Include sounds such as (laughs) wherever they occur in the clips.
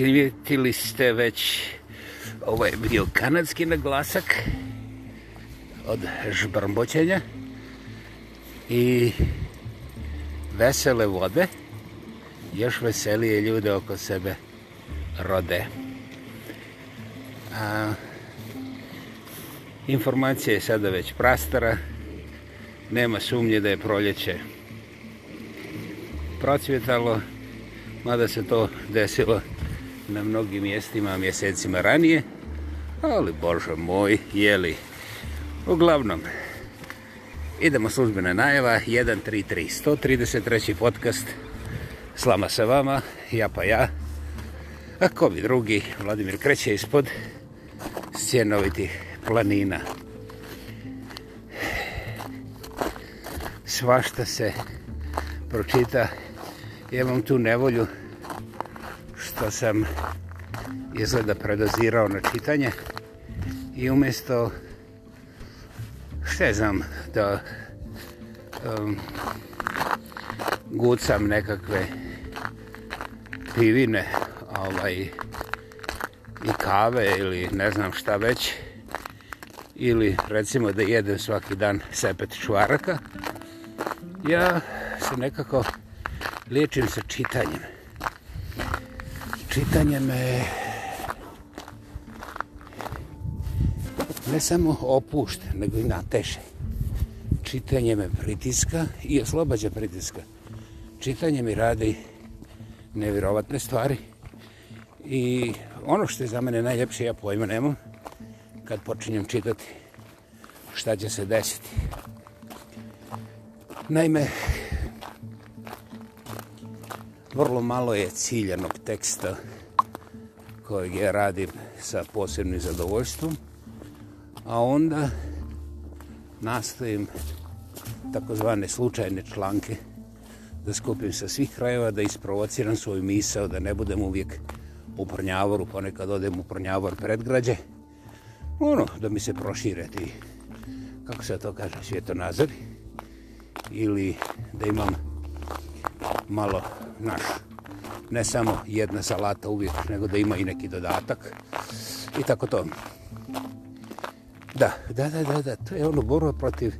primijetili ste već ovaj bio kanadski naglasak od žbrmboćenja i vesele vode još veselije ljude oko sebe rode a informacija je sada već prastara nema sumnje da je proljeće procvjetalo mada se to desilo na mnogim mjestima mjesecima ranije. Ali, Bože moj, jeli. Uglavnom, idemo službena najava, 1.3.3, 133. podcast. Slama se vama, ja pa ja. A ko bi drugi, Vladimir kreće ispod scjenovitih planina. Svašta se pročita. Ja imam tu nevolju, što sam izgleda predozirao na čitanje i umjesto šte znam da um, gucam nekakve pivine ovaj, i kave ili ne znam šta već ili recimo da jedem svaki dan sepet čvaraka ja se nekako liječim sa čitanjem čitanje me ne samo opušte, nego i nateše. Čitanje me pritiska i oslobađa pritiska. Čitanje mi radi nevjerovatne stvari. I ono što je za mene najljepše, ja pojma nemam, kad počinjem čitati šta će se desiti. Naime, vrlo malo je ciljanog teksta kojeg je radim sa posebnim zadovoljstvom, a onda nastavim takozvane slučajne članke da skupim sa svih krajeva, da isprovociram svoju misao, da ne budem uvijek u Prnjavoru, ponekad odem u Prnjavor predgrađe, ono, da mi se prošire ti, kako se to kaže, svijetonazori, ili da imam malo naš, ne samo jedna salata uvijek, nego da ima i neki dodatak. I tako to. Da, da, da, da, da, to je ono borba protiv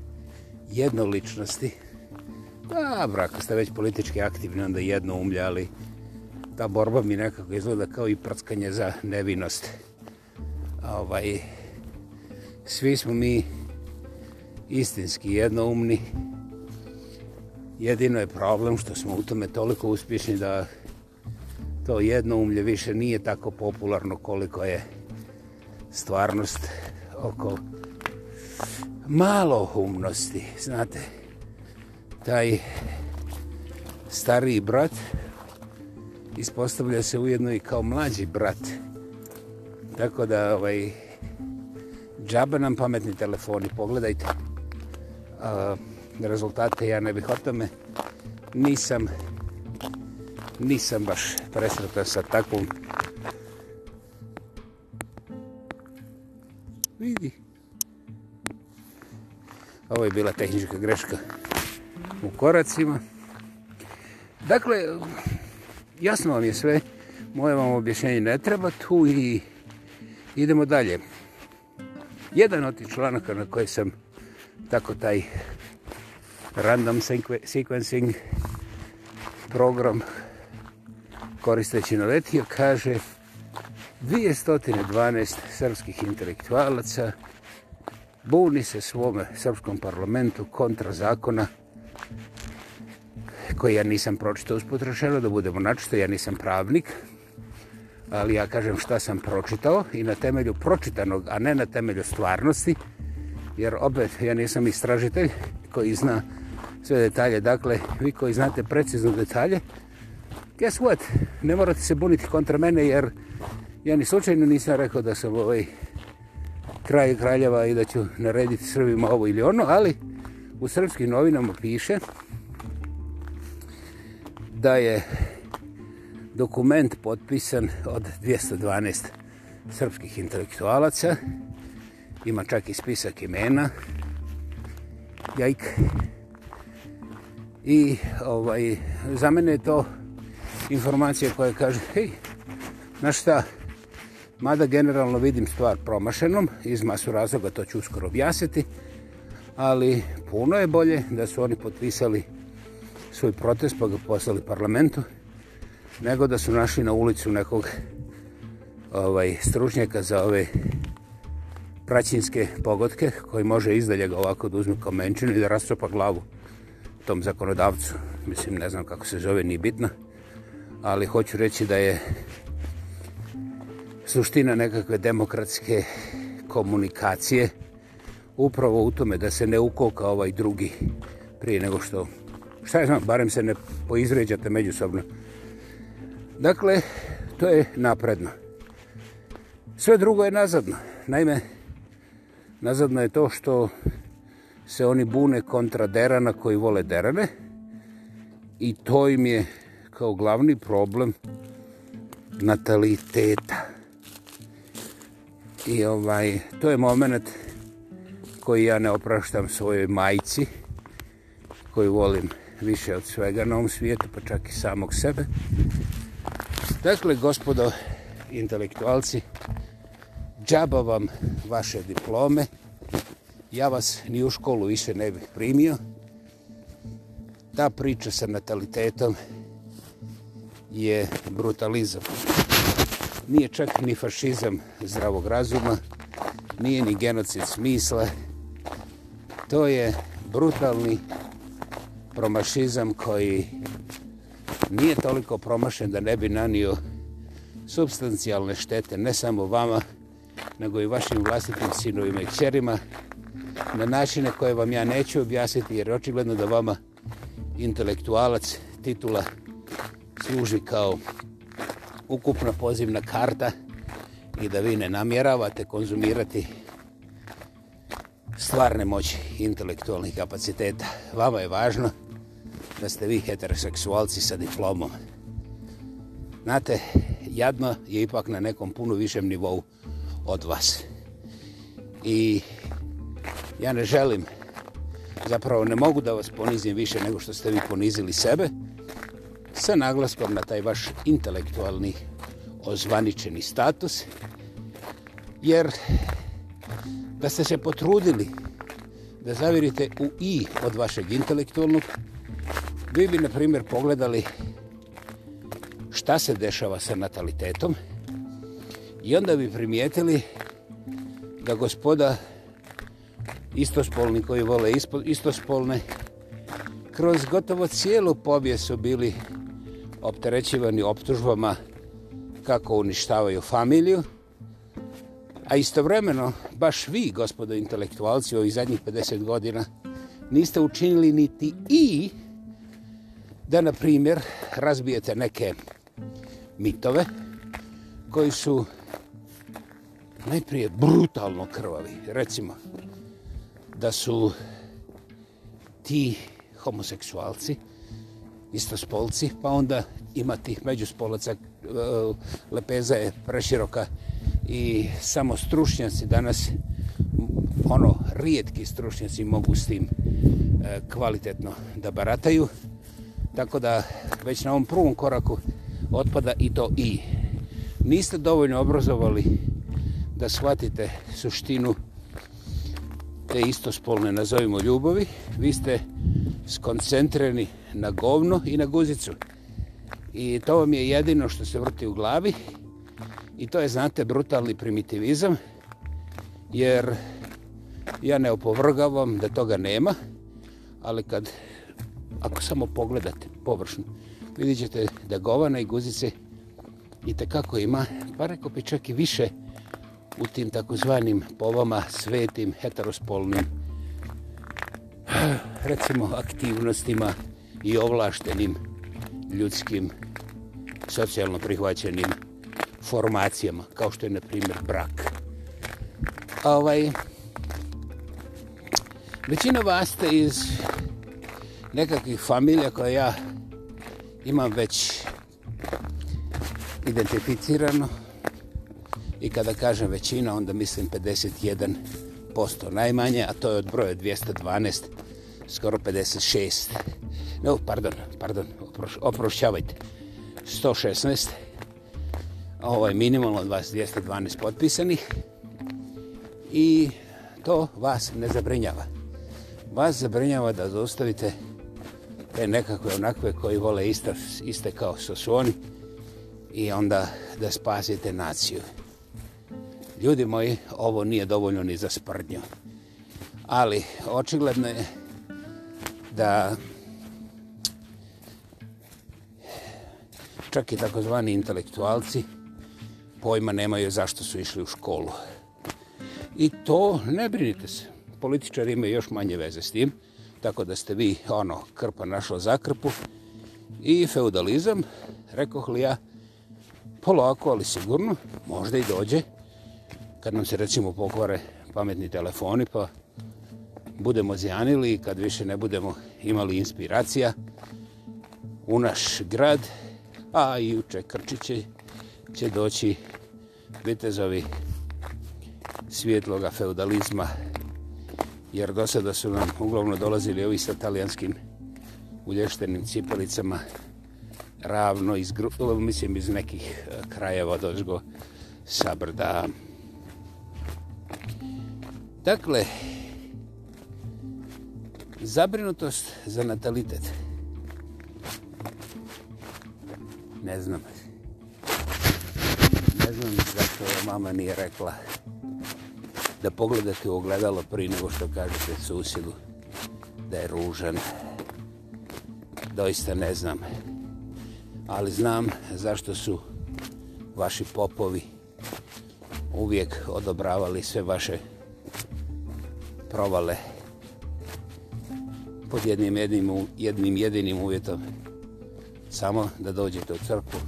jednoličnosti. Da, brak, ste već politički aktivni, onda jedno umlja, ali ta borba mi nekako izgleda kao i prckanje za nevinost. Ovaj, svi smo mi istinski jednoumni, umni Jedino je problem što smo u tome toliko uspješni da to jedno umlje više nije tako popularno koliko je stvarnost oko malo umnosti. Znate, taj stariji brat ispostavlja se ujedno i kao mlađi brat. Tako da, ovaj, džaba nam pametni telefoni, pogledajte. Uh, rezultate, ja ne bih o tome. Nisam, nisam baš presretan sa takvom. Vidi. Ovo je bila tehnička greška u koracima. Dakle, jasno vam je sve. Moje vam objašnjenje ne treba tu i idemo dalje. Jedan od tih članaka na koje sam tako taj random sequencing program koristeći naletio, kaže 212 srpskih intelektualaca buni se svome srpskom parlamentu kontra zakona koji ja nisam pročitao uspotrošeno, da budemo načito, ja nisam pravnik, ali ja kažem šta sam pročitao i na temelju pročitanog, a ne na temelju stvarnosti, jer opet ja nisam istražitelj koji zna sve detalje. Dakle, vi koji znate precizno detalje, guess what, ne morate se buniti kontra mene jer ja ni slučajno nisam rekao da sam ovaj kraj kraljeva i da ću narediti Srbima ovo ili ono, ali u srpskim novinama piše da je dokument potpisan od 212 srpskih intelektualaca, ima čak i spisak imena, jajk, i ovaj, za mene je to informacija koja kaže hej, znaš šta mada generalno vidim stvar promašenom iz masu razloga to ću uskoro objasniti ali puno je bolje da su oni potpisali svoj protest pa ga poslali parlamentu nego da su našli na ulicu nekog ovaj stručnjaka za ove praćinske pogodke koji može izdaljega ovako da uzme kao menčinu i da rastropa glavu tom zakonodavcu. Mislim, ne znam kako se zove, nije bitno. Ali hoću reći da je suština nekakve demokratske komunikacije upravo u tome da se ne ukoka ovaj drugi prije nego što, šta je znam, barem se ne poizređate međusobno. Dakle, to je napredno. Sve drugo je nazadno. Naime, nazadno je to što se oni bune kontra derana koji vole derane i to im je kao glavni problem nataliteta. I ovaj, to je moment koji ja ne opraštam svojoj majci koju volim više od svega na ovom svijetu, pa čak i samog sebe. Dakle, gospodo intelektualci, džaba vam vaše diplome, ja vas ni u školu više ne bih primio. Ta priča sa natalitetom je brutalizam. Nije čak ni fašizam zdravog razuma, nije ni genocid smisla. To je brutalni promašizam koji nije toliko promašen da ne bi nanio substancijalne štete ne samo vama, nego i vašim vlastitim sinovima i čerima, na načine koje vam ja neću objasniti, jer očigledno da vama intelektualac titula služi kao ukupna pozivna karta i da vi ne namjeravate konzumirati stvarne moći intelektualnih kapaciteta. Vama je važno da ste vi heteroseksualci sa diplomom. Znate, jadno je ipak na nekom puno višem nivou od vas. I ja ne želim, zapravo ne mogu da vas ponizim više nego što ste vi ponizili sebe, sa naglaskom na taj vaš intelektualni ozvaničeni status, jer da ste se potrudili da zavirite u i od vašeg intelektualnog, vi bi, na primjer, pogledali šta se dešava sa natalitetom i onda bi primijetili da gospoda istospolni koji vole ispo, istospolne, kroz gotovo cijelu povijest su bili opterećivani optužbama kako uništavaju familiju, a istovremeno, baš vi, gospodo intelektualci, ovih zadnjih 50 godina, niste učinili niti i da, na primjer, razbijete neke mitove koji su najprije brutalno krvavi. Recimo, da su ti homoseksualci, istospolci, pa onda ima tih međuspolaca, e, lepeza je preširoka i samo stručnjaci danas, ono, rijetki stručnjaci mogu s tim e, kvalitetno da barataju. Tako da već na ovom prvom koraku otpada i to i. Niste dovoljno obrazovali da shvatite suštinu uh, te istospolne, nazovimo, ljubavi, vi ste skoncentreni na govno i na guzicu. I to vam je jedino što se vrti u glavi. I to je, znate, brutalni primitivizam, jer ja ne opovrgavam da toga nema, ali kad, ako samo pogledate površno, vidit ćete da govana i guzice i kako ima, pa rekao bi čak i više guzice, u tim takozvanim povama svetim heterospolnim recimo aktivnostima i ovlaštenim ljudskim socijalno prihvaćenim formacijama kao što je na primjer brak. A ovaj većina vas ste iz nekakvih familija koje ja imam već identificirano i kada kažem većina, onda mislim 51% najmanje, a to je od broja 212, skoro 56. No, pardon, pardon, opro, oprošćavajte. 116, ovo je minimalno od vas 212 potpisanih i to vas ne zabrinjava. Vas zabrinjava da zostavite te nekakve onakve koji vole iste, iste kao što su oni i onda da spasite naciju ljudi moji, ovo nije dovoljno ni za sprdnju. Ali očigledno je da čak i takozvani intelektualci pojma nemaju zašto su išli u školu. I to ne brinite se. Političari imaju još manje veze s tim, tako da ste vi ono krpa našla za krpu. I feudalizam, rekoh li ja, polako ali sigurno, možda i dođe kad nam se recimo pokvare pametni telefoni pa budemo zjanili kad više ne budemo imali inspiracija u naš grad a i uče Krčiće će doći vitezovi svjetloga feudalizma jer do sada su nam uglavnom dolazili ovi sa talijanskim ulještenim cipelicama ravno iz, mislim, iz nekih e, krajeva dozgo sabrda. brda Dakle, zabrinutost za natalitet. Ne znam. Ne znam zašto mama nije rekla da pogledate u ogledalo prije nego što kažete susjedu da je ružan. Doista ne znam. Ali znam zašto su vaši popovi uvijek odobravali sve vaše popove provale pod jednim jedinim, jednim jedinim uvjetom samo da dođete u crkvu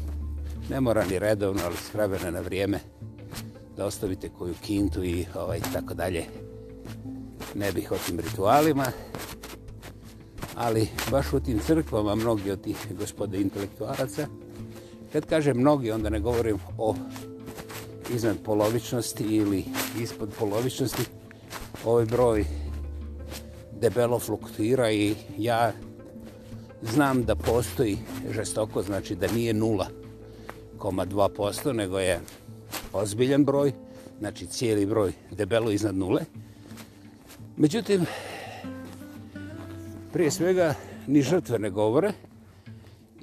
ne mora ni redovno ali skravene na vrijeme da ostavite koju kintu i ovaj tako dalje ne bih o tim ritualima ali baš u tim crkvama mnogi od tih gospode intelektualaca kad kažem mnogi onda ne govorim o iznad polovičnosti ili ispod polovičnosti ovaj broj debelo fluktuira i ja znam da postoji žestoko, znači da nije 0,2%, nego je ozbiljan broj, znači cijeli broj debelo iznad nule. Međutim, prije svega ni žrtve ne govore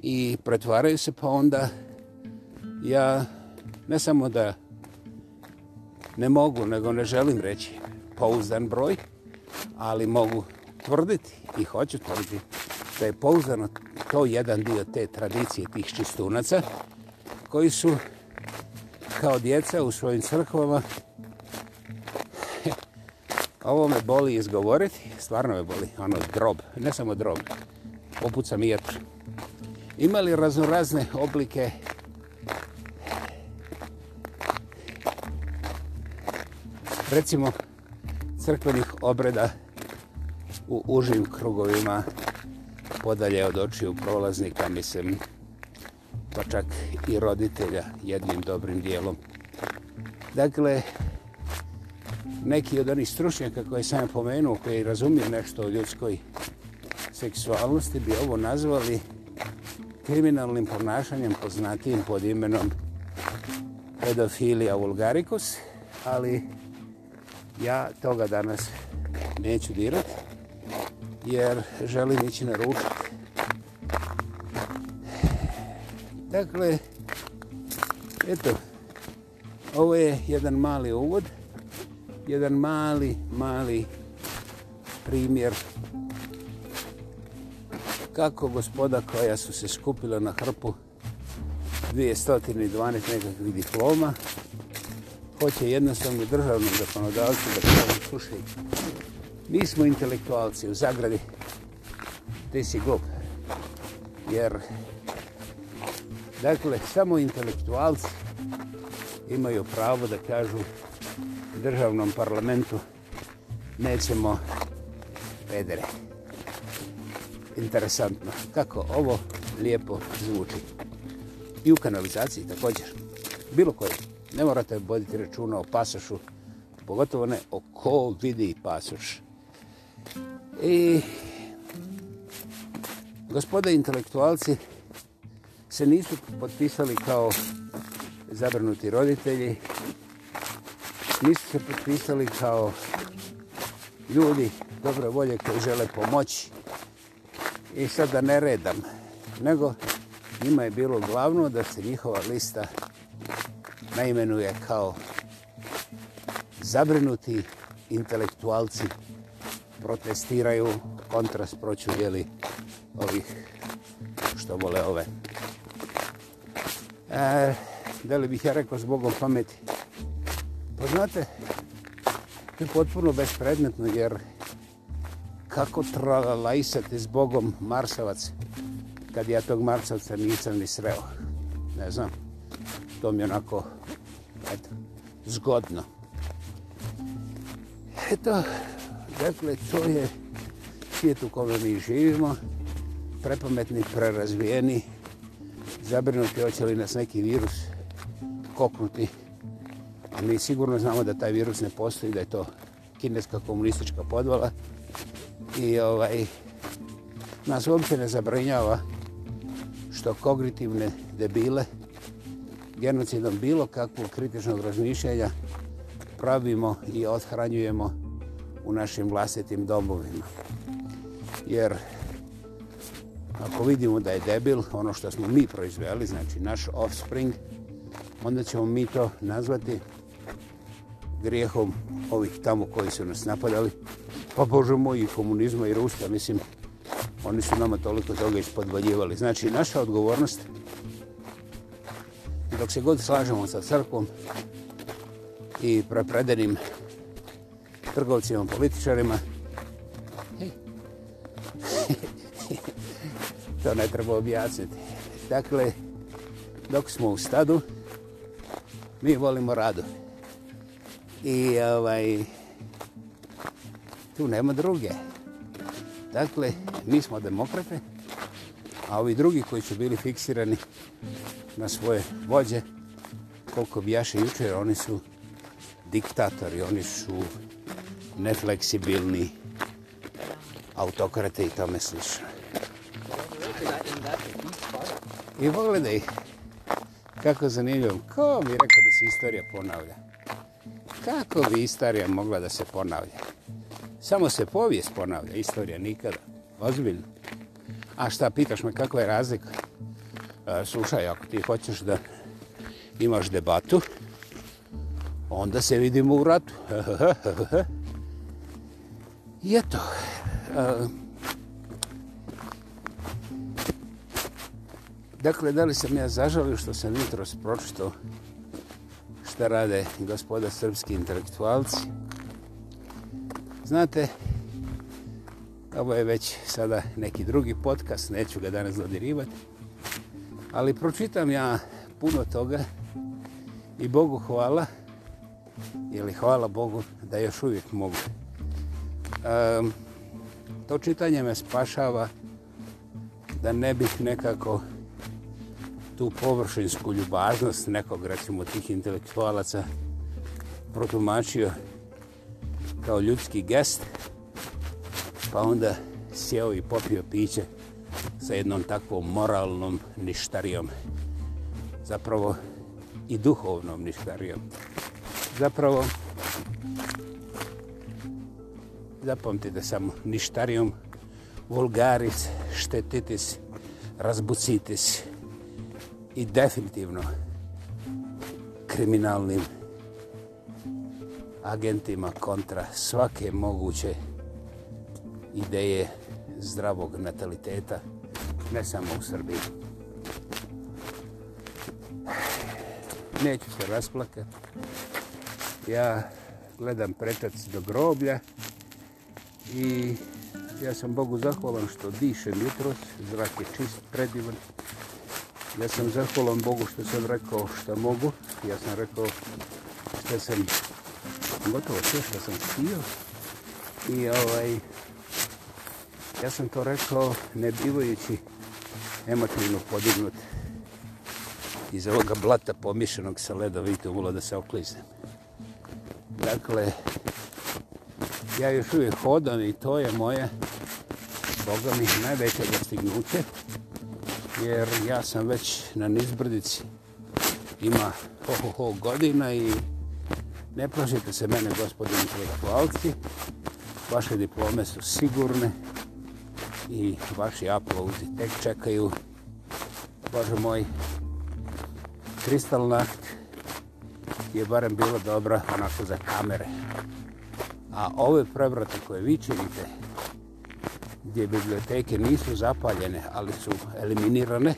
i pretvaraju se, pa onda ja ne samo da ne mogu, nego ne želim reći pouzdan broj, ali mogu tvrditi i hoću tvrditi da je pouzdano to jedan dio te tradicije tih čistunaca koji su kao djeca u svojim crkvama (laughs) ovo me boli izgovoriti, stvarno me boli, ono drob, ne samo drob, opucam i jetru. Imali raznorazne oblike recimo crkvenih obreda u užim krugovima podalje od očiju prolaznika, mislim, pa čak i roditelja jednim dobrim dijelom. Dakle, neki od onih stručnjaka koje sam ja pomenuo, koji razumiju nešto o ljudskoj seksualnosti, bi ovo nazvali kriminalnim ponašanjem poznatijim pod imenom pedofilija vulgarikus, ali ja toga danas neću dirati jer želim ići na ruču. Dakle, eto, ovo je jedan mali uvod, jedan mali, mali primjer kako gospoda koja su se skupila na hrpu 212 nekakvih diploma hoće jednostavno državnom zakonodavcu da kaže, slušaj, mi smo intelektualci u zagradi, ti si glup. Jer, dakle, samo intelektualci imaju pravo da kažu državnom parlamentu nećemo pedere. Interesantno kako ovo lijepo zvuči. I u kanalizaciji također. Bilo koje. Ne morate voditi računa o pasošu, pogotovo ne o ko vidi pasoš. I gospode intelektualci se nisu potpisali kao zabrnuti roditelji, nisu se potpisali kao ljudi dobre volje koji žele pomoći. I sad da ne redam, nego njima je bilo glavno da se njihova lista naimenuje kao zabrinuti intelektualci protestiraju kontrast proću jeli ovih što vole ove. E, da li bih ja rekao zbogom pameti? Pa znate, to je potpuno bespredmetno jer kako trala lajsati zbogom Marsovac kad ja tog Marsovca nisam ni sreo. Ne znam to mi je onako eto, zgodno. Eto, dakle, to je svijet u kome mi živimo. Prepametni, prerazvijeni, zabrinuti hoće li nas neki virus koknuti. A mi sigurno znamo da taj virus ne postoji, da je to kineska komunistička podvala. I ovaj, nas uopće ne zabrinjava što kognitivne debile genocidom bilo kakvog kritičnog razmišljenja pravimo i odhranjujemo u našim vlastitim domovima. Jer ako vidimo da je debil, ono što smo mi proizveli, znači naš offspring, onda ćemo mi to nazvati grijehom ovih tamo koji su nas napadali. Pa Bože moj, i komunizma i Rusta, mislim, oni su nama toliko toga ispodvaljivali. Znači, naša odgovornost dok se god slažemo sa crkvom i prepredenim trgovcima, političarima, (laughs) to ne treba objasniti. Dakle, dok smo u stadu, mi volimo radu. I ovaj, tu nema druge. Dakle, mi smo demokrate, a ovi drugi koji su bili fiksirani na svoje vođe, koliko bi jaše jučer, oni su diktatori, oni su nefleksibilni autokrate i to misliš. I pogledaj kako zanimljivo. Ko bi rekao da se istorija ponavlja? Kako bi istorija mogla da se ponavlja? Samo se povijest ponavlja, istorija nikada. Ozbiljno. A šta, pitaš me kakva je razlika? E, slušaj, ako ti hoćeš da imaš debatu, onda se vidimo u ratu. (laughs) I eto. E, dakle, da li sam ja zažalio što sam jutro spročitao šta rade gospoda srpski intelektualci? Znate, Ovo je već sada neki drugi podcast, neću ga danas zadirivati. Ali pročitam ja puno toga i Bogu hvala, ili hvala Bogu da još uvijek mogu. Um, to čitanje me spašava da ne bih nekako tu površinsku ljubaznost nekog, recimo, tih intelektualaca protumačio kao ljudski gest, pa onda sjeo i popio piće sa jednom takvom moralnom ništarijom. Zapravo i duhovnom ništarijom. Zapravo zapamtite samo ništarijom vulgaris štetitis razbucitis i definitivno kriminalnim agentima kontra svake moguće ideje zdravog nataliteta, ne samo u Srbiji. Neću se rasplakat. Ja gledam pretac do groblja i ja sam Bogu zahvalan što dišem jutros, zrak je čist, predivan. Ja sam zahvalan Bogu što sam rekao što mogu. Ja sam rekao što sam gotovo sve što sam htio. I ovaj, Ja sam to rekao ne bivajući emotivno podignut iz ovoga blata pomišenog sa leda, vidite, umula da se okliznem. Dakle, ja još uvijek hodam i to je moje, Boga mi, najveće dostignuće, jer ja sam već na nizbrdici, ima ho, ho, ho godina i ne plašite se mene, gospodine intelektualci, vaše diplome su sigurne, i vaši aplauzi tek čekaju. Bože moj, kristalna je barem bila dobra onako za kamere. A ove prebrate koje vi činite, gdje biblioteke nisu zapaljene, ali su eliminirane,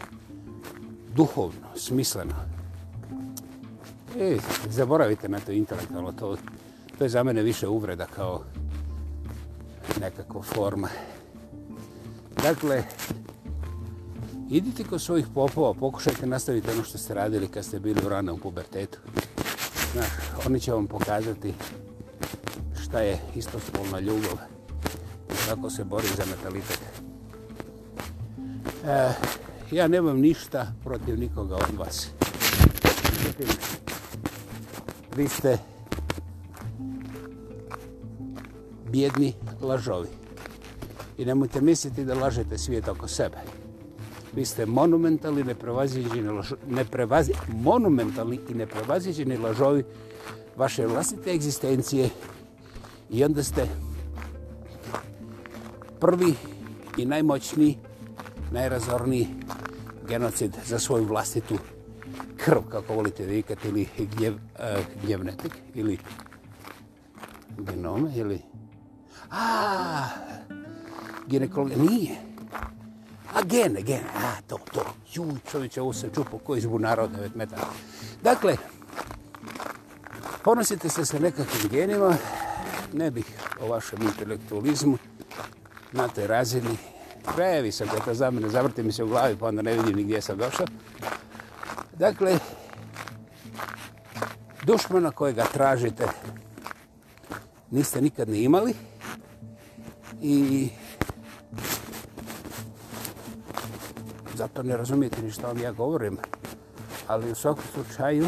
duhovno, smisleno. E, zaboravite na to intelektualno, to, to je za mene više uvreda kao nekako forma. Dakle, idite kod svojih popova, pokušajte nastaviti ono što ste radili kad ste bili u ranom pubertetu. Znaš, oni će vam pokazati šta je istospolna ljubav i kako se bori za natalitet. E, ja nemam ništa protiv nikoga od vas. Vi ste bjedni lažovi i nemojte misliti da lažete svijet oko sebe. Vi ste monumentalni, neprevaziđeni, neprevazi, monumentalni i neprevaziđeni lažovi vaše vlastite egzistencije i onda ste prvi i najmoćniji, najrazorniji genocid za svoju vlastitu krv, kako volite da ikate, ili gnjev, uh, e, gnjevnetik, ili genome, ili... Aaaa! ginekologa. Nije. A gene, gene. A, to, to. Juj, čovječ, ovo sam čupo ko je zbunara od 9 metara. Dakle, ponosite se sa nekakvim genima. Ne bih o vašem intelektualizmu na toj razini. Previ sam, kada za mene, zavrti mi se u glavi, pa onda ne vidim ni gdje sam došao. Dakle, dušmana kojega tražite niste nikad ne imali i zato ne razumijete ni što vam ja govorim. Ali u svakom slučaju,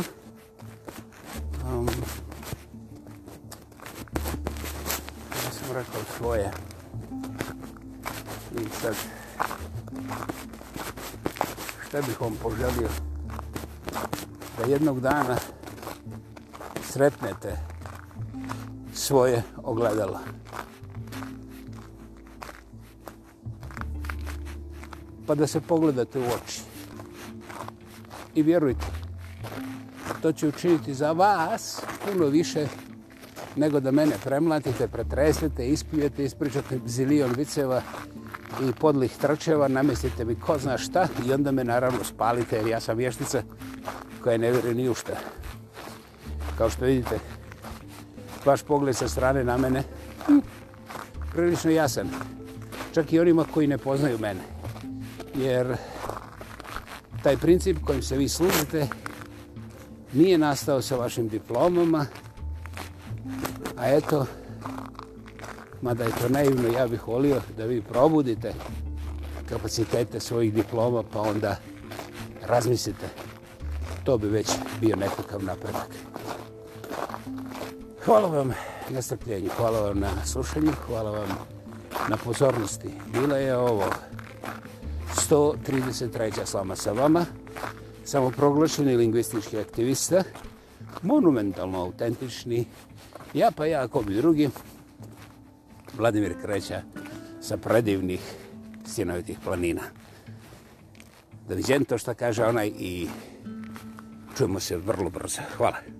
um, ja sam rekao svoje. I sad, šta bih vam poželio? Da jednog dana sretnete svoje ogledalo. pa da se pogledate u oči. I vjerujte, to će učiniti za vas puno više nego da mene premlatite, pretresete, ispijete, ispričate zilion viceva i podlih trčeva, namestite mi ko zna šta i onda me naravno spalite jer ja sam vještica koja ne vjeruje ni u šta. Kao što vidite, vaš pogled sa strane na mene prilično jasan. Čak i onima koji ne poznaju mene jer taj princip kojim se vi služite nije nastao sa vašim diplomama, a eto, mada je to naivno, ja bih volio da vi probudite kapacitete svojih diploma, pa onda razmislite. To bi već bio nekakav napredak. Hvala vam na strpljenju, hvala vam na slušanju, hvala vam na pozornosti. Bila je ovo... 133. slama sa vama, samoproglašeni lingvistički aktivista, monumentalno autentični, ja pa ja ako bi drugi, Vladimir Kreća sa predivnih sinovitih planina. Da vidjeti to što kaže onaj i čujemo se vrlo brzo. Hvala.